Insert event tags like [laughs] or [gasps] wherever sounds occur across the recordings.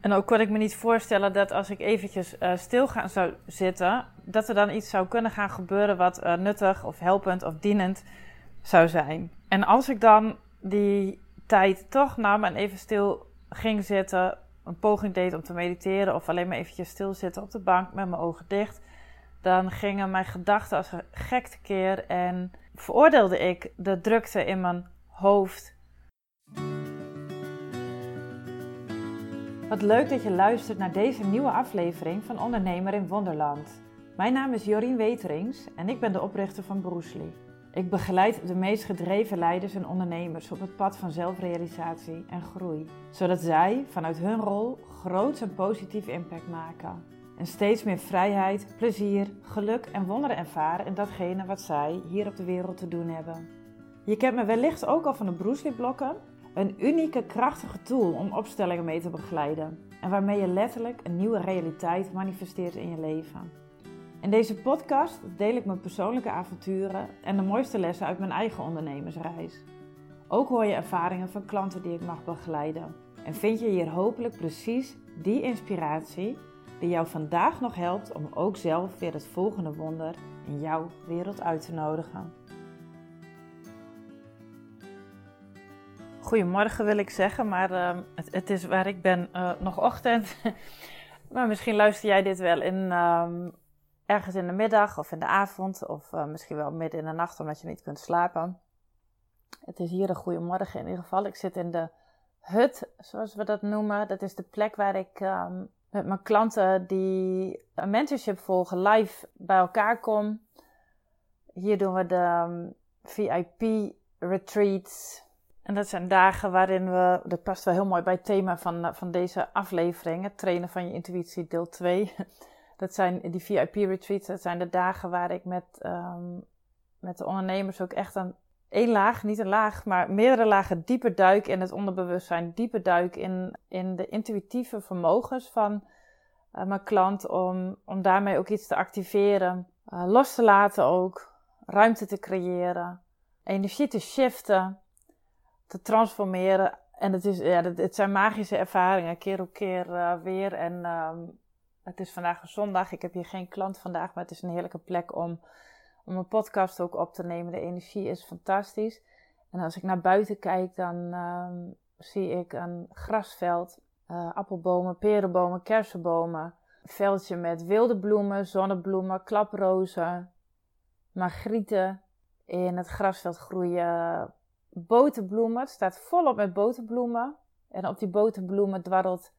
En ook kon ik me niet voorstellen dat als ik eventjes uh, stil gaan zou zitten, dat er dan iets zou kunnen gaan gebeuren wat uh, nuttig of helpend of dienend zou zijn. En als ik dan die tijd toch nam en even stil ging zitten, een poging deed om te mediteren of alleen maar eventjes stilzitten op de bank met mijn ogen dicht, dan gingen mijn gedachten als een gek keer en veroordeelde ik de drukte in mijn hoofd. Wat leuk dat je luistert naar deze nieuwe aflevering van Ondernemer in Wonderland. Mijn naam is Jorien Weterings en ik ben de oprichter van Broesli. Ik begeleid de meest gedreven leiders en ondernemers op het pad van zelfrealisatie en groei, zodat zij vanuit hun rol groots en positief impact maken. En steeds meer vrijheid, plezier, geluk en wonderen ervaren in datgene wat zij hier op de wereld te doen hebben. Je kent me wellicht ook al van de Broesli blokken een unieke, krachtige tool om opstellingen mee te begeleiden en waarmee je letterlijk een nieuwe realiteit manifesteert in je leven. In deze podcast deel ik mijn persoonlijke avonturen en de mooiste lessen uit mijn eigen ondernemersreis. Ook hoor je ervaringen van klanten die ik mag begeleiden. En vind je hier hopelijk precies die inspiratie die jou vandaag nog helpt om ook zelf weer het volgende wonder in jouw wereld uit te nodigen. Goedemorgen wil ik zeggen, maar uh, het, is waar ik ben uh, nog ochtend. [laughs] maar misschien luister jij dit wel in, uh, ergens in de middag of in de avond of eh, misschien wel midden in de nacht omdat je niet kunt slapen. Het is hier een goede morgen in ieder geval. Ik zit in de hut, zoals we dat noemen. Dat is de plek waar ik ehm, met mijn klanten die een mentorship volgen live bij elkaar kom. Hier doen we de ehm, VIP retreats en dat zijn dagen waarin we, dat past wel heel mooi bij het thema van, eh, van deze aflevering, het trainen van je intuïtie, deel 2. [laughs] Dat zijn die VIP-retreats, dat zijn de dagen waar ik met, um, met de ondernemers ook echt een één laag, niet een laag, maar meerdere lagen dieper duik in het onderbewustzijn, dieper duik in, in de intuïtieve vermogens van uh, mijn klant, om, om daarmee ook iets te activeren, uh, los te laten ook, ruimte te creëren, energie te shiften te transformeren. En het, is, ja, het, zijn magische ervaringen, keer op keer uh, weer. En um, het is vandaag een zondag. Ik heb hier geen klant vandaag, maar het is een heerlijke plek om, om een podcast ook op te nemen. De energie is fantastisch. En als ik naar buiten kijk, dan um, zie ik een grasveld, uh, appelbomen, perenbomen, kersenbomen. Een veldje met wilde bloemen, zonnebloemen, klaprozen, margrieten. In het grasveld groeien boterbloemen. Het staat volop met boterbloemen. En op die boterbloemen dwarrelt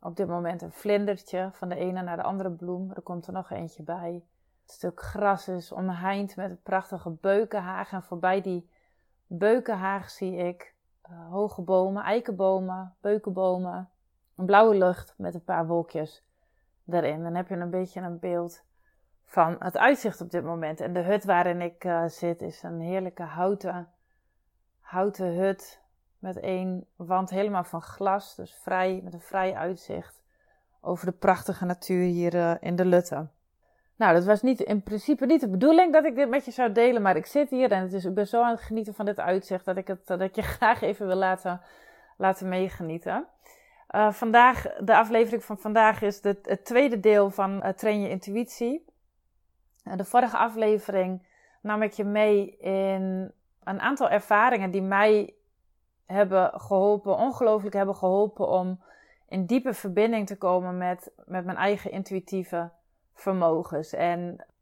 op dit moment een vlindertje van de ene naar de andere bloem. Er komt er nog eentje bij. Het stuk gras is omheind met een prachtige beukenhaag. En voorbij die beukenhaag zie ik uh, hoge bomen, eikenbomen, beukenbomen. Een blauwe lucht met een paar wolkjes erin. Dan heb je een beetje een beeld van het uitzicht op dit moment. En de hut waarin ik uh, zit is een heerlijke houten houten hut met één wand helemaal van glas. Dus vrij, met een vrij uitzicht over de prachtige natuur hier uh, in de Lutte. Nou, dat was niet, in principe niet de bedoeling dat ik dit met je zou delen, maar ik zit hier en het is, ik ben zo aan het genieten van dit uitzicht dat ik, het, dat je [laughs] graag even wil laten, laten meegenieten. Uh, vandaag, de aflevering van vandaag is de, het tweede deel van uh, Train je intuïtie. de vorige aflevering nam ik je mee in een aantal ervaringen die mij hebben geholpen, ongelooflijk hebben geholpen om in diepe verbinding te komen met, met mijn eigen intuïtieve vermogens. En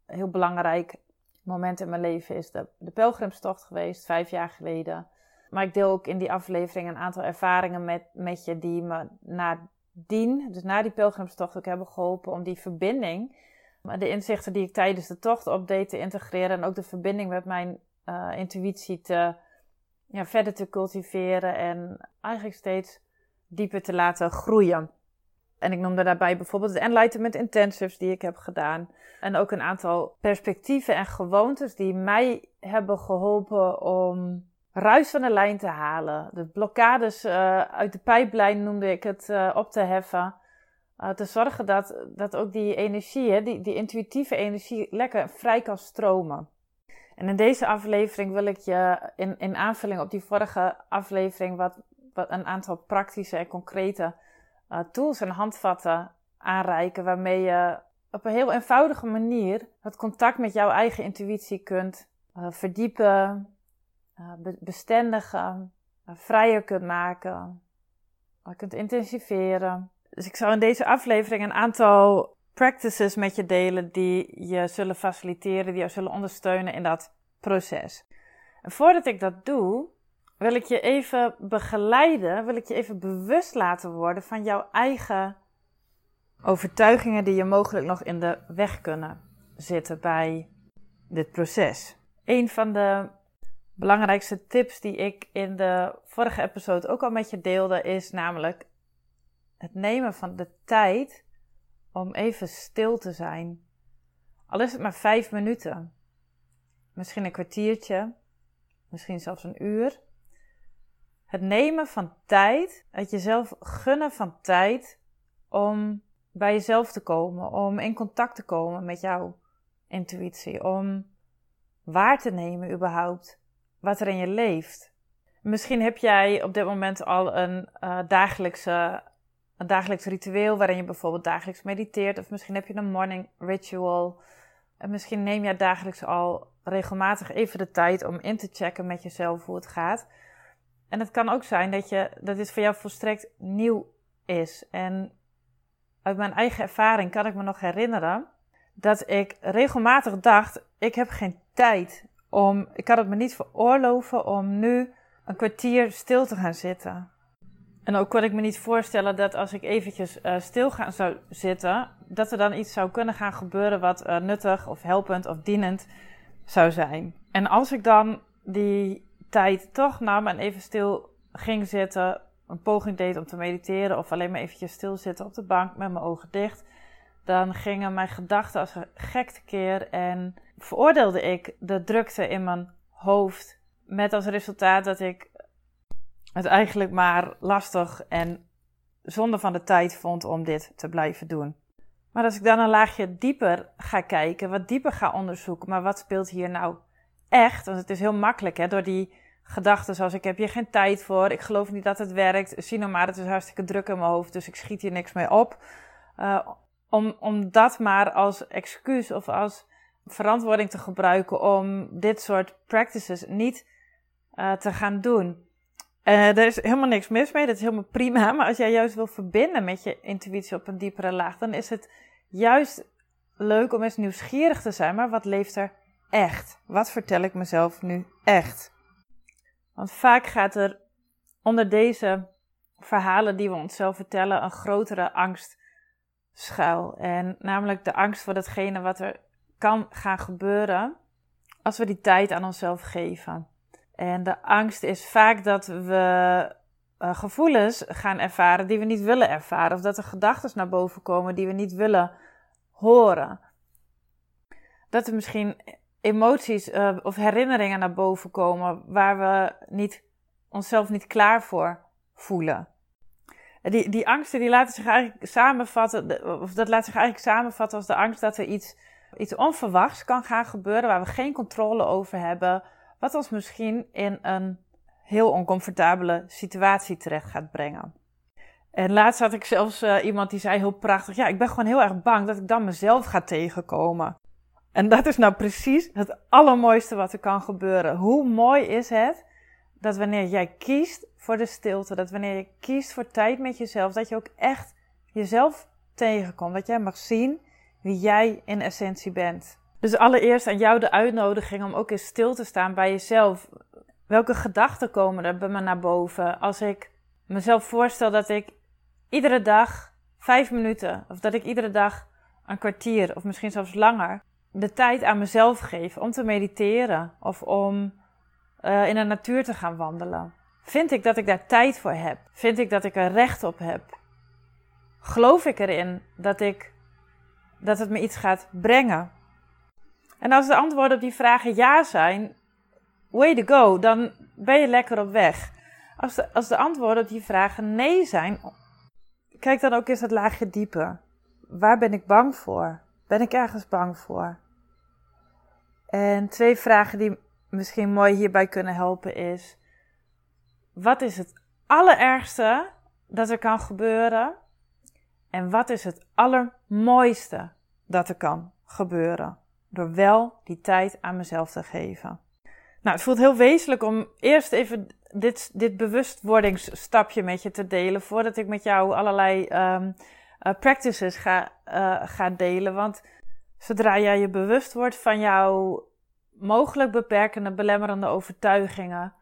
een heel belangrijk moment in mijn leven is de, de pelgrimstocht geweest, vijf jaar geleden. Maar ik deel ook in die aflevering een aantal ervaringen met, met je die me nadien, dus na die pelgrimstocht, ook hebben geholpen om die verbinding, de inzichten die ik tijdens de tocht opdeed te integreren en ook de verbinding met mijn uh, intuïtie te, ja, verder te cultiveren en eigenlijk steeds dieper te laten groeien. En ik noemde daarbij bijvoorbeeld de Enlightenment Intensives die ik heb gedaan. En ook een aantal perspectieven en gewoontes die mij hebben geholpen om ruis van de lijn te halen. De blokkades uh, uit de pijplijn noemde ik het uh, op te heffen. Te zorgen dat, dat ook die energie, hè, die, die intuïtieve energie, lekker vrij kan stromen. En in deze aflevering wil ik je in, in aanvulling op die vorige aflevering wat, wat een aantal praktische en concrete tools en handvatten aanreiken waarmee je op een heel eenvoudige manier het contact met jouw eigen intuïtie kunt verdiepen, bestendigen, vrijer kunt maken, kunt intensiveren. Dus ik zal in deze aflevering een aantal practices met je delen die je zullen faciliteren, die jou zullen ondersteunen in dat proces. En voordat ik dat doe, wil ik je even begeleiden, wil ik je even bewust laten worden van jouw eigen overtuigingen die je mogelijk nog in de weg kunnen zitten bij dit proces. Een van de belangrijkste tips die ik in de vorige episode ook al met je deelde is namelijk het nemen van de tijd om even stil te zijn. Al is het maar vijf minuten, misschien een kwartiertje, misschien zelfs een uur. Het nemen van tijd, het jezelf gunnen van tijd om bij jezelf te komen, om in contact te komen met jouw intuïtie, om waar te nemen überhaupt wat er in je leeft. Misschien heb jij op dit moment al een uh, dagelijkse een dagelijks ritueel waarin je bijvoorbeeld dagelijks mediteert. Of misschien heb je een morning ritual. En misschien neem je dagelijks al regelmatig even de tijd om in te checken met jezelf hoe het gaat. En het kan ook zijn dat, je, dat dit voor jou volstrekt nieuw is. En uit mijn eigen ervaring kan ik me nog herinneren dat ik regelmatig dacht: ik heb geen tijd om. Ik kan het me niet veroorloven om nu een kwartier stil te gaan zitten. En ook kon ik me niet voorstellen dat als ik eventjes uh, stil gaan zou zitten, dat er dan iets zou kunnen gaan gebeuren wat uh, nuttig of helpend of dienend zou zijn. En als ik dan die tijd toch nam en even stil ging zitten, een poging deed om te mediteren of alleen maar eventjes stilzitten op de bank met mijn ogen dicht, dan gingen mijn gedachten als een gek keer en veroordeelde ik de drukte in mijn hoofd. Met als resultaat dat ik het eigenlijk maar lastig en zonde van de tijd vond om dit te blijven doen. Maar als ik dan een laagje dieper ga kijken, wat dieper ga onderzoeken, maar wat speelt hier nou echt? Want het is heel makkelijk hè, door die gedachten zoals ik heb hier geen tijd voor, ik geloof niet dat het werkt, zie nou maar, het is hartstikke druk in mijn hoofd, dus ik schiet hier niks mee op. Uh, om, om dat maar als excuus of als verantwoording te gebruiken om dit soort practices niet uh, te gaan doen. Uh, er is helemaal niks mis mee, dat is helemaal prima. Maar als jij juist wil verbinden met je intuïtie op een diepere laag, dan is het juist leuk om eens nieuwsgierig te zijn. Maar wat leeft er echt? Wat vertel ik mezelf nu echt? Want vaak gaat er onder deze verhalen die we onszelf vertellen een grotere angst schuil. En namelijk de angst voor datgene wat er kan gaan gebeuren als we die tijd aan onszelf geven. En de angst is vaak dat we uh, gevoelens gaan ervaren die we niet willen ervaren. Of dat er gedachten naar boven komen die we niet willen horen. Dat er misschien emoties uh, of herinneringen naar boven komen waar we niet, onszelf niet klaar voor voelen. Die, die angsten die laten zich eigenlijk samenvatten, of dat laat zich eigenlijk samenvatten als de angst dat er iets, iets onverwachts kan gaan gebeuren waar we geen controle over hebben wat ons misschien in een heel oncomfortabele situatie terecht gaat brengen. En laatst had ik zelfs uh, iemand die zei heel prachtig: Ja, ik ben gewoon heel erg bang dat ik dan mezelf ga tegenkomen. En dat is nou precies het allermooiste wat er kan gebeuren. Hoe mooi is het dat wanneer jij kiest voor de stilte, dat wanneer je kiest voor tijd met jezelf, dat je ook echt jezelf tegenkomt. Dat jij mag zien wie jij in essentie bent. Dus allereerst aan jou de uitnodiging om ook eens stil te staan bij jezelf. Welke gedachten komen er bij me naar boven als ik mezelf voorstel dat ik iedere dag vijf minuten, of dat ik iedere dag een kwartier, of misschien zelfs langer, de tijd aan mezelf geef om te mediteren of om uh, in de natuur te gaan wandelen? Vind ik dat ik daar tijd voor heb? Vind ik dat ik er recht op heb? Geloof ik erin dat, ik, dat het me iets gaat brengen? En als de antwoorden op die vragen ja zijn, way to go, dan ben je lekker op weg. Als de, als de antwoorden op die vragen nee zijn, kijk dan ook eens het laagje dieper. Waar ben ik bang voor? Ben ik ergens bang voor? En twee vragen die misschien mooi hierbij kunnen helpen is: wat is het allerergste dat er kan gebeuren En wat is het allermooiste dat er kan gebeuren? Door wel die tijd aan mezelf te geven. Nou, het voelt heel wezenlijk om eerst even dit, dit bewustwordingsstapje met je te delen. Voordat ik met jou allerlei um, uh, practices ga, uh, ga delen. Want zodra jij je bewust wordt van jouw mogelijk beperkende, belemmerende overtuigingen.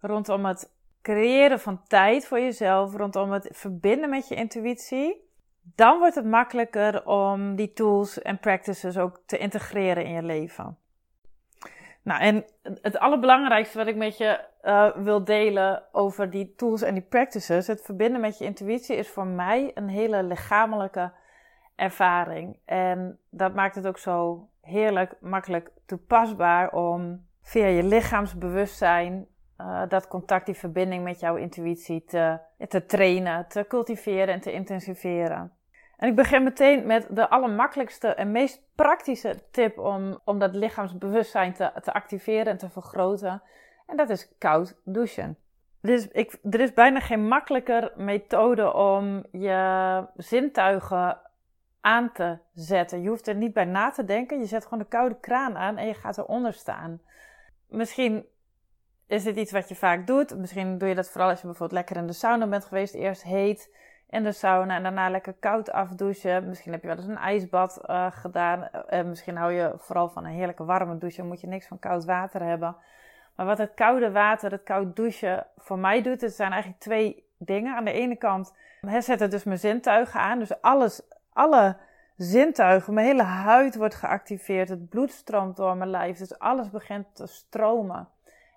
Rondom het creëren van tijd voor jezelf. Rondom het verbinden met je intuïtie. Dan wordt het makkelijker om die tools en practices ook te integreren in je leven. Nou, en het allerbelangrijkste wat ik met je uh, wil delen over die tools en die practices, het verbinden met je intuïtie, is voor mij een hele lichamelijke ervaring. En dat maakt het ook zo heerlijk, makkelijk toepasbaar om via je lichaamsbewustzijn uh, dat contact, die verbinding met jouw intuïtie te, te trainen, te cultiveren en te intensiveren. En ik begin meteen met de allermakkelijkste en meest praktische tip om, om dat lichaamsbewustzijn te, te activeren en te vergroten. En dat is koud douchen. Ik, er is bijna geen makkelijker methode om je zintuigen aan te zetten. Je hoeft er niet bij na te denken. Je zet gewoon de koude kraan aan en je gaat eronder staan. Misschien is dit iets wat je vaak doet. Misschien doe je dat vooral als je bijvoorbeeld lekker in de sauna bent geweest. Eerst heet in de sauna en daarna lekker koud afdouchen. Misschien heb je wel eens een ijsbad uh, gedaan. Uh, misschien hou je vooral van een heerlijke warme douche. moet je niks van koud water hebben. Maar wat het koude water, het koud douchen voor mij doet, het zijn eigenlijk twee dingen. Aan de ene kant zet het dus mijn zintuigen aan. Dus alles, alle zintuigen, mijn hele huid wordt geactiveerd. Het bloed stroomt door mijn lijf. Dus alles begint te stromen.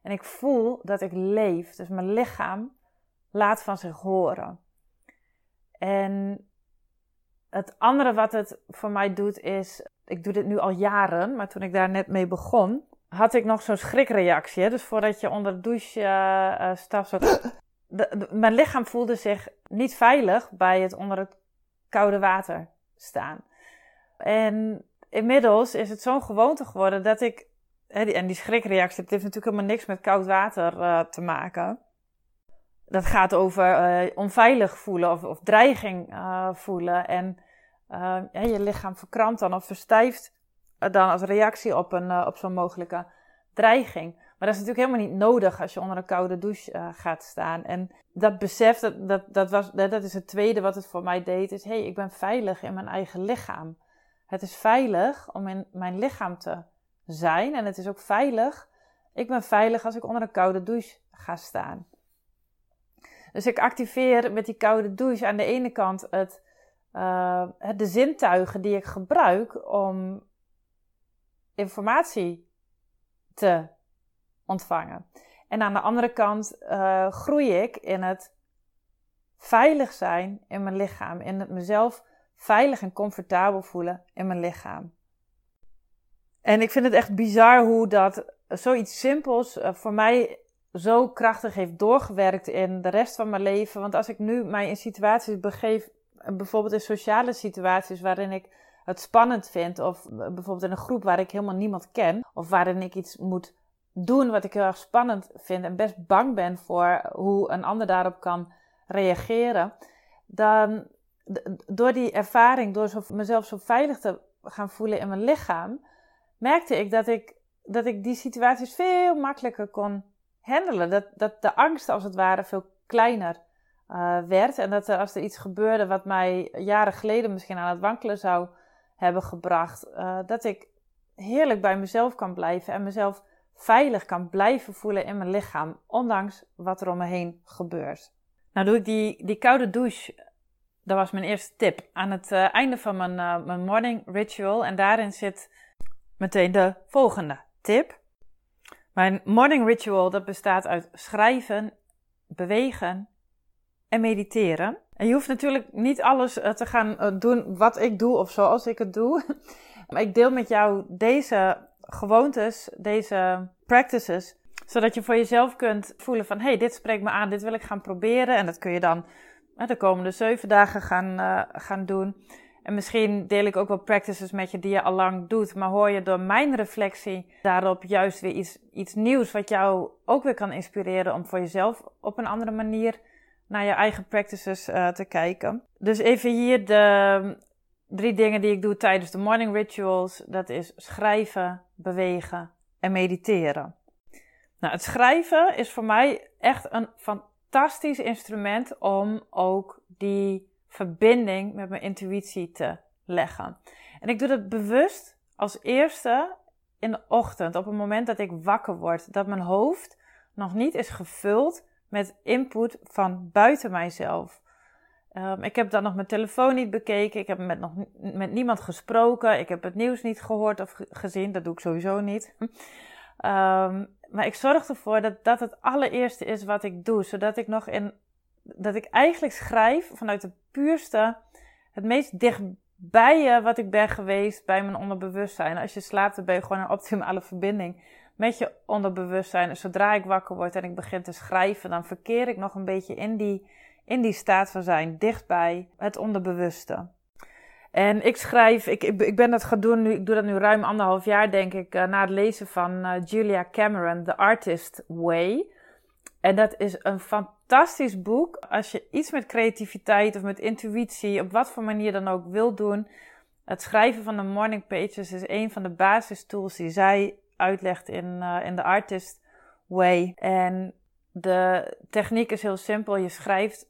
En ik voel dat ik leef. Dus mijn lichaam laat van zich horen. En het andere wat het voor mij doet is, ik doe dit nu al jaren, maar toen ik daar net mee begon, had ik nog zo'n schrikreactie. Dus voordat je onder de douche uh, stapt, zo, [gasps] mijn lichaam voelde zich niet veilig bij het onder het koude water staan. En inmiddels is het zo'n gewoonte geworden dat ik, en die schrikreactie, het heeft natuurlijk helemaal niks met koud water uh, te maken dat gaat over uh, onveilig voelen of, of dreiging uh, voelen. En je lichaam verkrampt dan of verstijft dan als reactie op, een, op zo'n mogelijke dreiging. Maar dat is natuurlijk helemaal niet nodig als je onder een koude douche gaat staan. En dat besef, dat, dat, dat, was, dat is het tweede wat het voor mij deed, is hé, hey, ik ben veilig in mijn eigen lichaam. Het is veilig om in mijn lichaam te zijn. En het is ook veilig, ik ben veilig als ik onder een koude douche ga staan. Dus ik activeer met die koude douche aan de ene kant het, uh, de zintuigen die ik gebruik om informatie te ontvangen. En aan de andere kant uh, groei ik in het veilig zijn in mijn lichaam, in het mezelf veilig en comfortabel voelen in mijn lichaam. En ik vind het echt bizar hoe dat zoiets simpels uh, voor mij zo krachtig heeft doorgewerkt in de rest van mijn leven. Want als ik nu mij in situaties begeef, bijvoorbeeld in sociale situaties waarin ik het spannend vind, of bijvoorbeeld in een groep waar ik helemaal niemand ken, of waarin ik iets moet doen wat ik heel erg spannend vind en best bang ben voor hoe een ander daarop kan reageren, dan door die ervaring, door mezelf zo veilig te gaan voelen in mijn lichaam, merkte ik dat ik, dat ik die situaties veel makkelijker kon handelen. Dat, dat de angst als het ware veel kleiner uh, werd. En dat als er iets gebeurde wat mij jaren geleden misschien aan het wankelen zou hebben gebracht, uh, dat ik heerlijk bij mezelf kan blijven en mezelf veilig kan blijven voelen in mijn lichaam, ondanks wat er om me heen gebeurt. Nou doe ik die, die koude douche, dat was mijn eerste tip, aan het uh, einde van mijn, mijn morning ritual. En daarin zit meteen de volgende tip. Mijn morning ritual dat bestaat uit schrijven, bewegen en mediteren. En je hoeft natuurlijk niet alles eh, te gaan eh, doen wat ik doe of zoals ik het doe. [laughs] Maar ik deel met jou deze gewoontes, deze practices, zodat je voor jezelf kunt voelen van, hey, dit spreekt me aan, dit wil ik gaan proberen. En dat kun je dan eh, de komende zeven dagen gaan, gaan doen. En misschien deel ik ook wel practices met je die je al lang doet, maar hoor je door mijn reflectie daarop juist weer iets, iets nieuws wat jou ook weer kan inspireren om voor jezelf op een andere manier naar je eigen practices uh, te kijken. Dus even hier de drie dingen die ik doe tijdens de morning rituals. Dat is schrijven, bewegen en mediteren. Nou, het schrijven is voor mij echt een fantastisch instrument om ook die verbinding met mijn intuïtie te leggen. En ik doe dat bewust als eerste in de ochtend, op het moment dat ik wakker word, dat mijn hoofd nog niet is gevuld met input van buiten mijzelf. Um, ik heb dan nog mijn telefoon niet bekeken. Ik heb met, nog, met niemand gesproken. Ik heb het nieuws niet gehoord of gezien. Dat doe ik sowieso niet. um, maar ik zorg ervoor dat dat het allereerste is wat ik doe. Zodat ik nog in. Dat ik eigenlijk schrijf vanuit de puurste. Het meest dichtbij je wat ik ben geweest bij mijn onderbewustzijn. Als je slaapt, dan ben je gewoon een optimale verbinding met je onderbewustzijn. En zodra ik wakker word en ik begin te schrijven, dan verkeer ik nog een beetje in die in die staat van zijn, dichtbij het onderbewuste. En ik schrijf, ik, ik ben dat gaan doen ik doe dat nu ruim anderhalf jaar denk ik, uh, na het lezen van uh, Julia Cameron, The Artist Way. En dat is een fantastisch boek als je iets met creativiteit of met intuïtie, op wat voor manier dan ook wil doen. Het schrijven van de morning pages is een van de basistools die zij uitlegt in, uh, in The Artist Way. En de techniek is heel simpel. Je schrijft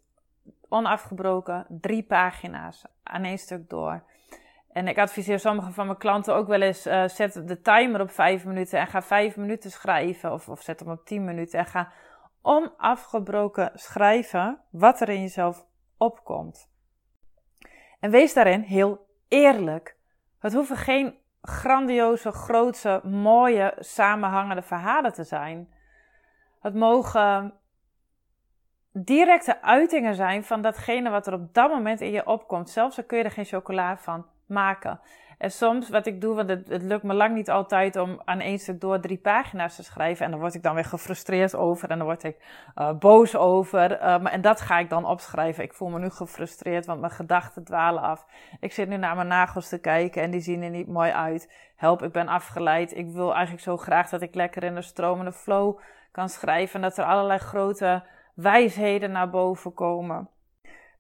onafgebroken drie pagina's aan één stuk door. En ik adviseer sommige van mijn klanten ook wel eens: uh, zet de timer op vijf minuten en ga vijf minuten schrijven. Of, of zet hem op tien minuten en ga onafgebroken schrijven wat er in jezelf opkomt. En wees daarin heel eerlijk. Het hoeven geen grandioze, grootse, mooie, samenhangende verhalen te zijn. Het mogen directe uitingen zijn van datgene wat er op dat moment in je opkomt. Zelfs al kun je er geen chocola van maken. En soms wat ik doe, want het, lukt me lang niet altijd om aan één stuk door drie pagina's te schrijven. En dan word ik dan weer gefrustreerd over en dan word ik uh, boos over. Uh, maar, en dat ga ik dan opschrijven. Ik voel me nu gefrustreerd, want mijn gedachten dwalen af. Ik zit nu naar mijn nagels te kijken en die zien er niet mooi uit. Help, ik ben afgeleid. Ik wil eigenlijk zo graag dat ik lekker in de stromende flow kan schrijven. En dat er allerlei grote wijsheden naar boven komen.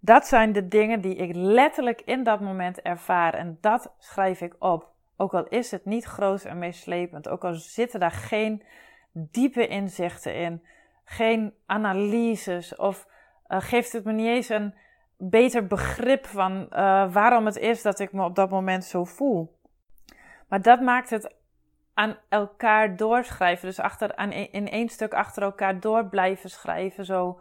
Dat zijn de dingen die ik letterlijk in dat moment ervaar en dat schrijf ik op. Ook al is het niet groot en meeslepend, ook al zitten daar geen diepe inzichten in, geen analyses of uh, geeft het me niet eens een beter begrip van uh, waarom het is dat ik me op dat moment zo voel. Maar dat maakt het aan elkaar doorschrijven. Dus achter, aan, e-, in één stuk achter elkaar door blijven schrijven. Zo,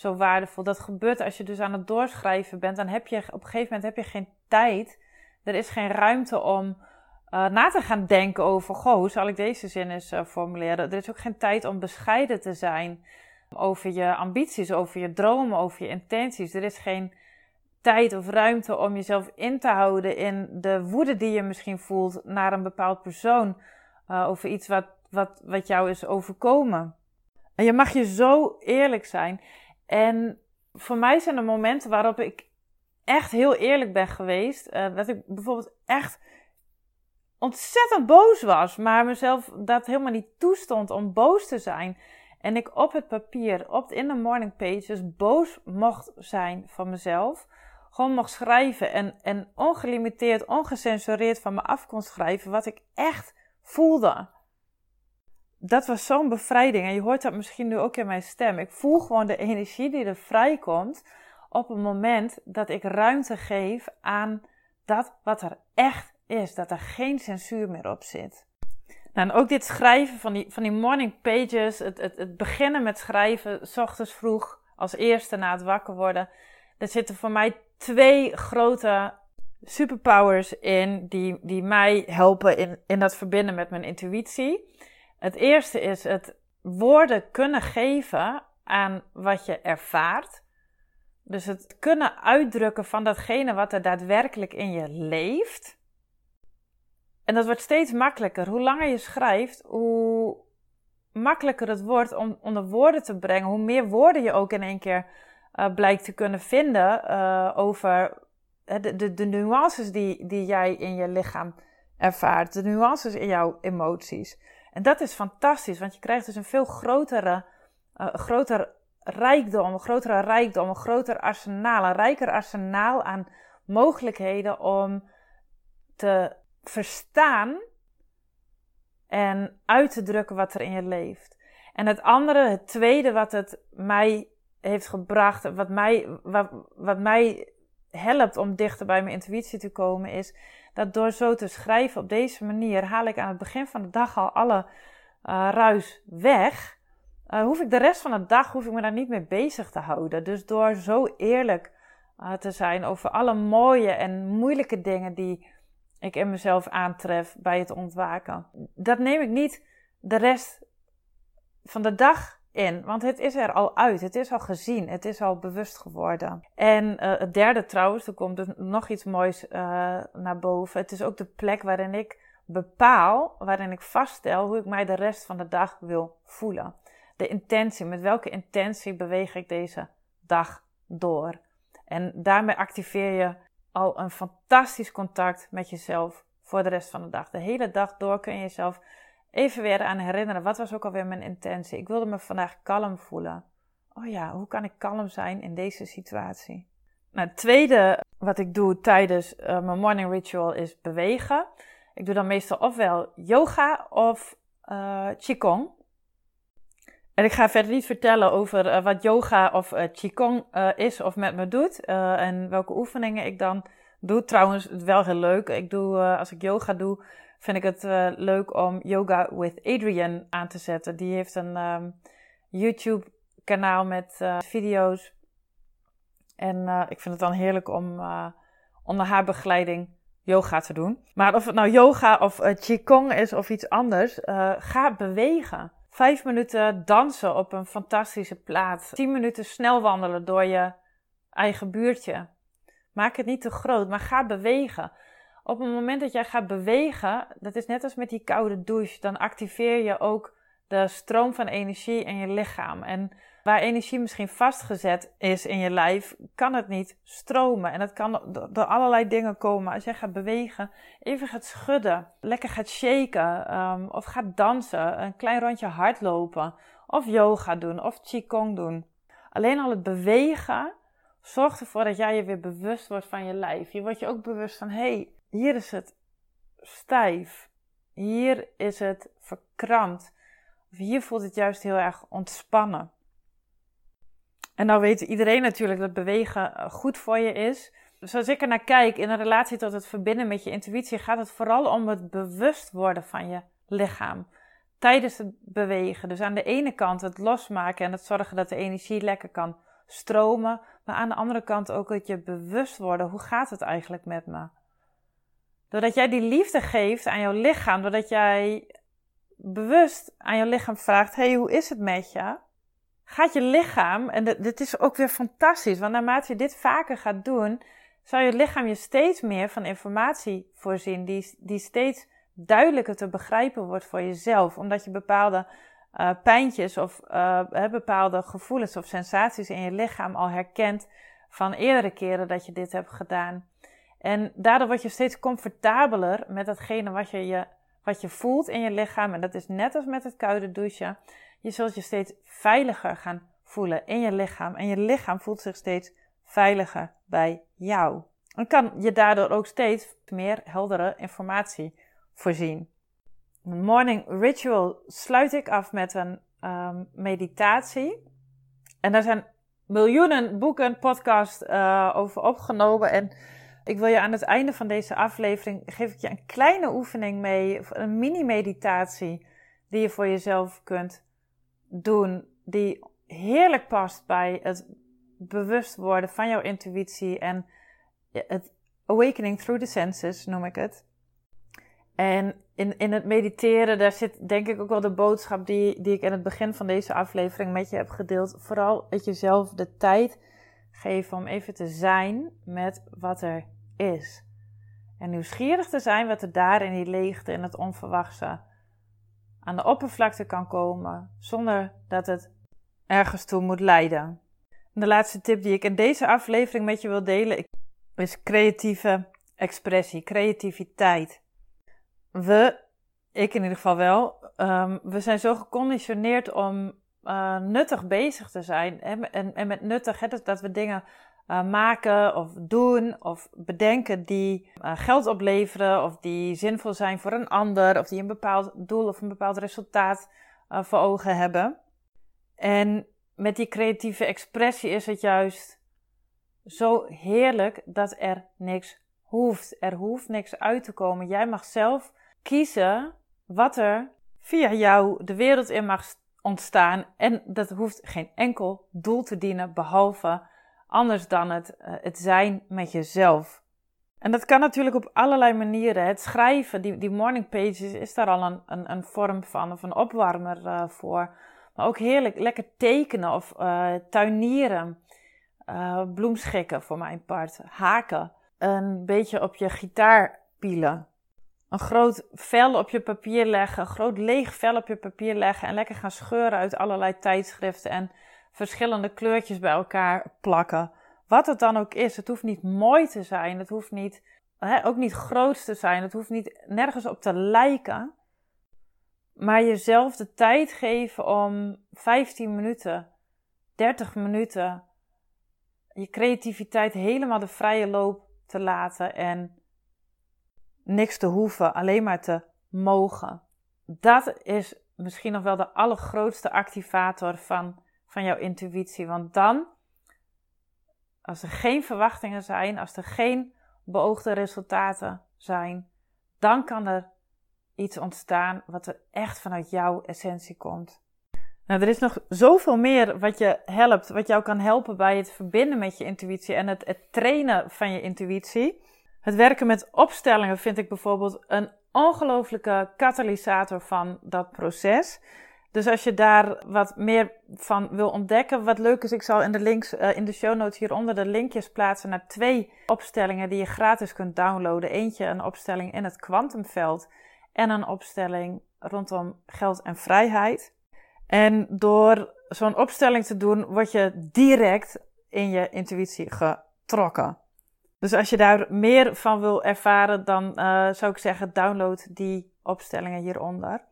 zo waardevol. Dat gebeurt als je dus aan het doorschrijven bent. Dan heb je op een gegeven moment heb je geen tijd. Er is geen ruimte om uh, na te gaan denken over. Goh, hoe zal ik deze zin eens uh, formuleren? Er is ook geen tijd om bescheiden te zijn. Over je ambities, over je dromen, over je intenties. Er is geen tijd of ruimte om jezelf in te houden in de woede die je misschien voelt naar een bepaald persoon uh, over iets wat, wat, wat jou is overkomen. En je mag je zo eerlijk zijn. En voor mij zijn er momenten waarop ik echt heel eerlijk ben geweest. Uh, dat ik bijvoorbeeld echt ontzettend boos was, maar mezelf dat helemaal niet toestond om boos te zijn. En ik op het papier, op in de morning pages, boos mocht zijn van mezelf. Gewoon mocht schrijven en, en ongelimiteerd, ongecensureerd van me af kon schrijven wat ik echt voelde. Dat was zo'n bevrijding. En je hoort dat misschien nu ook in mijn stem. Ik voel gewoon de energie die er vrijkomt op het moment dat ik ruimte geef aan dat wat er echt is. Dat er geen censuur meer op zit. Nou, en ook dit schrijven van die, van die morning pages, het, het, het beginnen met schrijven, s ochtends vroeg, als eerste na het wakker worden. Er zitten voor mij twee grote superpowers in die, die mij helpen in, in dat verbinden met mijn intuïtie. Het eerste is het woorden kunnen geven aan wat je ervaart. Dus het kunnen uitdrukken van datgene wat er daadwerkelijk in je leeft. En dat wordt steeds makkelijker. Hoe langer je schrijft, hoe makkelijker het wordt om onder woorden te brengen. Hoe meer woorden je ook in één keer uh, blijkt te kunnen vinden uh, over de, de, de nuances die, die jij in je lichaam ervaart, de nuances in jouw emoties. En dat is fantastisch, want je krijgt dus een veel grotere, uh, groter rijkdom, een grotere rijkdom, een groter arsenaal, een rijker arsenaal aan mogelijkheden om te verstaan en uit te drukken wat er in je leeft. En het andere, het tweede wat het mij heeft gebracht, wat mij, wat mij helpt om dichter bij mijn intuïtie te komen, is dat door zo te schrijven op deze manier haal ik aan het begin van de dag al alle uh, ruis weg. Uh, hoef ik de rest van de dag hoef ik me daar niet mee bezig te houden. Dus door zo eerlijk uh, te zijn over alle mooie en moeilijke dingen die ik in mezelf aantref bij het ontwaken, dat neem ik niet de rest van de dag in. Want het is er al uit. Het is al gezien. Het is al bewust geworden. En uh, het derde trouwens, er komt dus nog iets moois uh, naar boven. Het is ook de plek waarin ik bepaal, waarin ik vaststel hoe ik mij de rest van de dag wil voelen. De intentie, met welke intentie beweeg ik deze dag door. En daarmee activeer je al een fantastisch contact met jezelf voor de rest van de dag. De hele dag door kun je jezelf even weer aan herinneren. Wat was ook alweer mijn intentie? Ik wilde me vandaag kalm voelen. Oh ja, hoe kan ik kalm zijn in deze situatie? Nou, het tweede wat ik doe tijdens uh, mijn morning ritual is bewegen. Ik doe dan meestal ofwel yoga of uh, qigong. En ik ga verder niet vertellen over uh, wat yoga of qigong is of met me doet en welke oefeningen ik dan doe. Trouwens, wel heel leuk. Ik doe, als ik yoga doe, vind ik het uh, leuk om Yoga with Adrian aan te zetten. Die heeft een um, YouTube kanaal met uh, video's. En uh, ik vind het dan heerlijk om onder haar begeleiding yoga te doen. Maar of het nou yoga of qigong is of iets anders, ga bewegen. Vijf minuten dansen op een fantastische plaats. Tien minuten snel wandelen door je eigen buurtje. Maak het niet te groot, maar ga bewegen op het moment dat jij gaat bewegen, dat is net als met die koude douche, dan activeer je ook de stroom van energie in je lichaam. En waar energie misschien vastgezet is in je lijf, kan het niet stromen. En dat kan door allerlei dingen komen. Als jij gaat bewegen, even gaat schudden, lekker gaat shaken, um, of gaat dansen, een klein rondje hardlopen, of yoga doen, of qigong doen. Alleen al het bewegen zorgt ervoor dat jij je weer bewust wordt van je lijf. Je wordt je ook bewust van, hé, hey, hier is het stijf. Hier is het verkrampt. Of hier voelt het juist heel erg ontspannen. En nou weet iedereen natuurlijk dat bewegen eh, goed voor je is. Dus als ik er naar kijk in een relatie tot het verbinden met je intuïtie, gaat het vooral om het bewust worden van je lichaam. Tijdens het bewegen. Dus aan de ene kant het losmaken en het zorgen dat de energie lekker kan stromen. Maar aan de andere kant ook het je bewust worden. Hoe gaat het eigenlijk met me? Doordat jij die liefde geeft aan jouw lichaam, doordat jij bewust aan jouw lichaam vraagt: hey, hoe is het met je? Gaat je lichaam, en dit is ook weer fantastisch, want naarmate je dit vaker gaat doen, zal je lichaam je steeds meer van informatie voorzien, die, die steeds duidelijker te begrijpen wordt voor jezelf, omdat je bepaalde uh, pijntjes of uh, bepaalde gevoelens of sensaties in je lichaam al herkent van eerdere keren dat je dit hebt gedaan. En daardoor word je steeds comfortabeler met datgene wat je, je, wat je voelt in je lichaam. En dat is net als met het koude douchen. Je zult je steeds veiliger gaan voelen in je lichaam. En je lichaam voelt zich steeds veiliger bij jou. En kan je daardoor ook steeds meer heldere informatie voorzien. Een morning ritual sluit ik af met een um, meditatie. En daar zijn miljoenen boeken, podcasts uh, over opgenomen. En ik wil je aan het einde van deze aflevering geef ik je een kleine oefening mee, een mini-meditatie die je voor jezelf kunt doen, die heerlijk past bij het bewust worden van jouw intuïtie en het awakening through the senses noem ik het. En in, in het mediteren, daar zit denk ik ook wel de boodschap die, die ik in het begin van deze aflevering met je heb gedeeld. Vooral dat jezelf de tijd geven om even te zijn met wat er is. En nieuwsgierig te zijn wat er daar in die leegte en het onverwachte aan de oppervlakte kan komen, zonder dat het ergens toe moet leiden. de laatste tip die ik in deze aflevering met je wil delen is creatieve expressie, creativiteit. We, ik in ieder geval wel, um, we zijn zo geconditioneerd om uh, nuttig bezig te zijn. En, en met nuttig, hè, dus dat we dingen uh, maken of doen of bedenken die uh, geld opleveren of die zinvol zijn voor een ander of die een bepaald doel of een bepaald resultaat voor ogen hebben. En met die creatieve expressie is het juist zo heerlijk dat er niks hoeft. Er hoeft niks uit te komen. Jij mag zelf kiezen wat er via jou de wereld in mag ontstaan. En dat hoeft geen enkel doel te dienen, behalve anders dan het, eh, het zijn met jezelf. En dat kan natuurlijk op allerlei manieren. Het schrijven, die, die morning pages, is daar al een, een, een vorm van, of een opwarmer uh, voor. Maar ook heerlijk lekker tekenen of uh, tuinieren. Bloemschikken voor mijn part. Haken. Een beetje op je gitaar pielen. Een groot vel op je papier leggen. Een groot leeg vel op je papier leggen. En lekker gaan scheuren uit allerlei tijdschriften. En verschillende kleurtjes bij elkaar plakken. Wat het dan ook is. Het hoeft niet mooi te zijn. Het hoeft niet, hè, ook niet groot te zijn. Het hoeft niet nergens op te lijken. Maar jezelf de tijd geven om 15 minuten, 30 minuten je creativiteit helemaal de vrije loop te laten en niks te hoeven, alleen maar te mogen. Dat is misschien nog wel de allergrootste activator van, van jouw intuïtie. Want dan, als er geen verwachtingen zijn, als er geen beoogde resultaten zijn, dan kan er iets ontstaan wat er echt vanuit jouw essentie komt. Nou, er is nog zoveel meer wat je helpt, wat jou kan helpen bij het verbinden met je intuïtie en het, het trainen van je intuïtie. Het werken met opstellingen vind ik bijvoorbeeld een ongelofelijke katalysator van dat proces. Dus als je daar wat meer van wil ontdekken, wat leuk is, ik zal in de links uh, in de show notes hieronder de linkjes plaatsen naar twee opstellingen die je gratis kunt downloaden. Eentje een opstelling in het kwantumveld en een opstelling rondom geld en vrijheid. En door zo'n opstelling te doen, word je direct in je intuïtie getrokken. Dus als je daar meer van wil ervaren, dan uh, zou ik zeggen, download die opstellingen hieronder.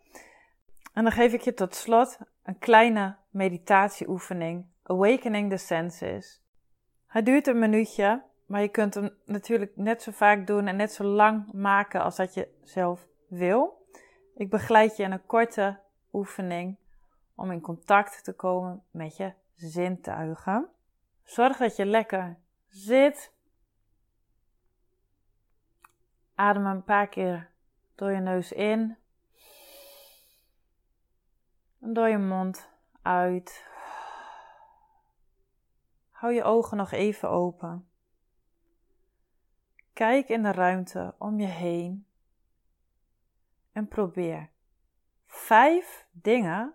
En dan geef ik je tot slot een kleine meditatieoefening, Awakening the Senses. Het duurt een minuutje, maar je kunt hem natuurlijk net zo vaak doen en net zo lang maken als dat je zelf wil. Ik begeleid je in een korte oefening om in contact te komen met je zintuigen. Zorg dat je lekker zit. Adem een paar keer door je neus in. Door je mond uit. Hou je ogen nog even open. Kijk in de ruimte om je heen en probeer vijf dingen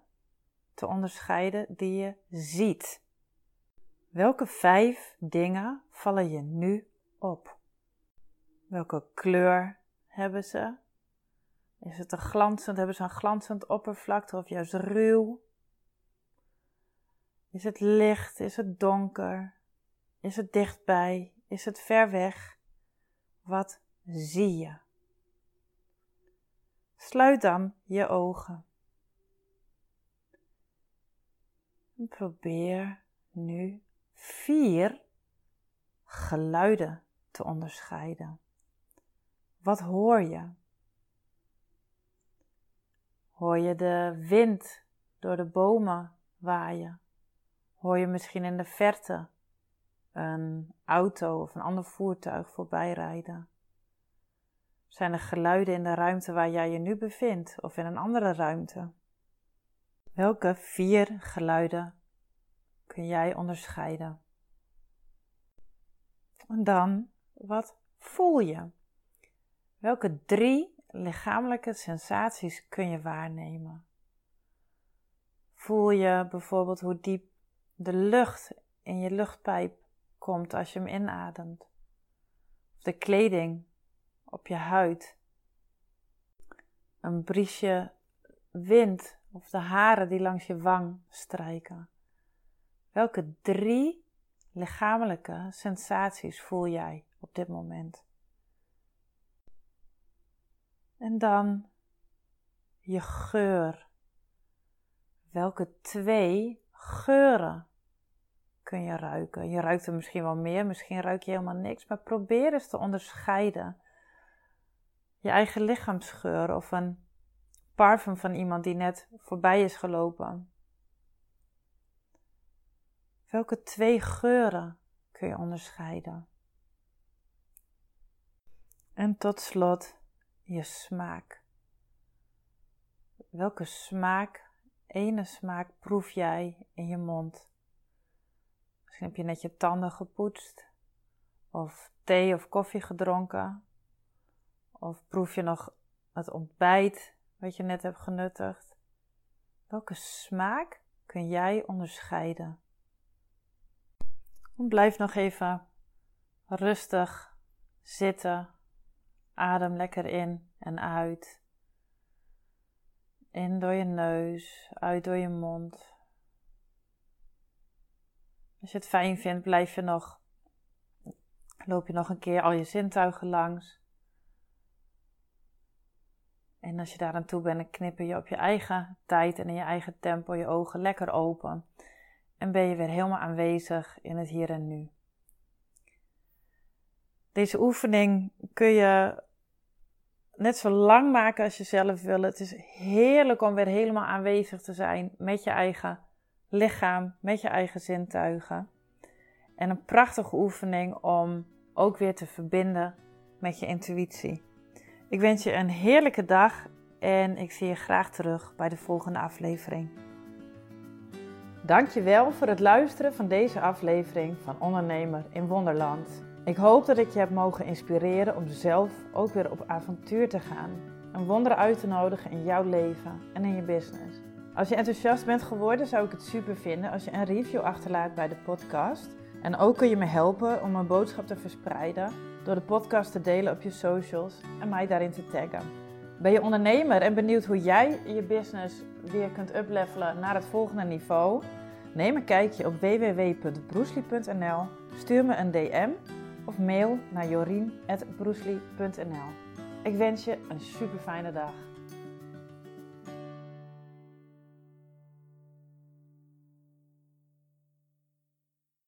te onderscheiden die je ziet. Welke vijf dingen vallen je nu op? Welke kleur hebben ze? Is het een glanzend, hebben ze een glanzend oppervlakte of juist ruw? Is het licht? Is het donker? Is het dichtbij? Is het ver weg? Wat zie je? Sluit dan je ogen. En probeer nu vier geluiden te onderscheiden. Wat hoor je? Hoor je de wind door de bomen waaien? Hoor je misschien in de verte een auto of een ander voertuig voorbij rijden? Zijn er geluiden in de ruimte waar jij je nu bevindt of in een andere ruimte? Welke vier geluiden kun jij onderscheiden? En dan, wat voel je? Welke drie lichamelijke sensaties kun je waarnemen? Voel je bijvoorbeeld hoe diep de lucht in je luchtpijp komt als je hem inademt? Of de kleding op je huid. Een briesje wind of de haren die langs je wang strijken. Welke drie lichamelijke sensaties voel jij op dit moment? En dan je geur. welke twee geuren kun je ruiken? Je ruikt er misschien wel meer, misschien ruik je helemaal niks, maar probeer eens te onderscheiden. Je eigen lichaamsgeur of een parfum van iemand die net voorbij is gelopen. Welke twee geuren kun je onderscheiden? En tot slot je smaak. Welke smaak, ene smaak proef jij in je mond? Misschien heb je net je tanden gepoetst, of thee of koffie gedronken, of proef je nog het ontbijt wat je net hebt genuttigd. Welke smaak kun jij onderscheiden? blijf nog even rustig zitten. Adem lekker in en uit. In door je neus, uit door je mond. Als je het fijn vindt, blijf je nog, loop je nog een keer al je zintuigen langs. En als je daar aan toe bent, dan knipper je op je eigen tijd en in je eigen tempo je ogen lekker open. En ben je weer helemaal aanwezig in het hier en nu. Deze oefening kun je net zo lang maken als je zelf wil. Het is heerlijk om weer helemaal aanwezig te zijn met je eigen lichaam, met je eigen zintuigen. En een prachtige oefening om ook weer te verbinden met je intuïtie. Ik wens je een heerlijke dag en ik zie je graag terug bij de volgende aflevering. Dankjewel voor het luisteren van deze aflevering van Ondernemer in Wonderland. Ik hoop dat ik je heb mogen inspireren om zelf ook weer op avontuur te gaan. Een wonder uit te nodigen in jouw leven en in je business. Als je enthousiast bent geworden, zou ik het super vinden als je een review achterlaat bij de podcast. En ook kun je me helpen om mijn boodschap te verspreiden door de podcast te delen op je socials en mij daarin te taggen. Ben je ondernemer en benieuwd hoe jij je business weer kunt uplevelen naar het volgende niveau? Neem een kijkje op www.broesli.nl, stuur me een DM of mail naar jorien.broesli.nl. Ik wens je een super fijne dag.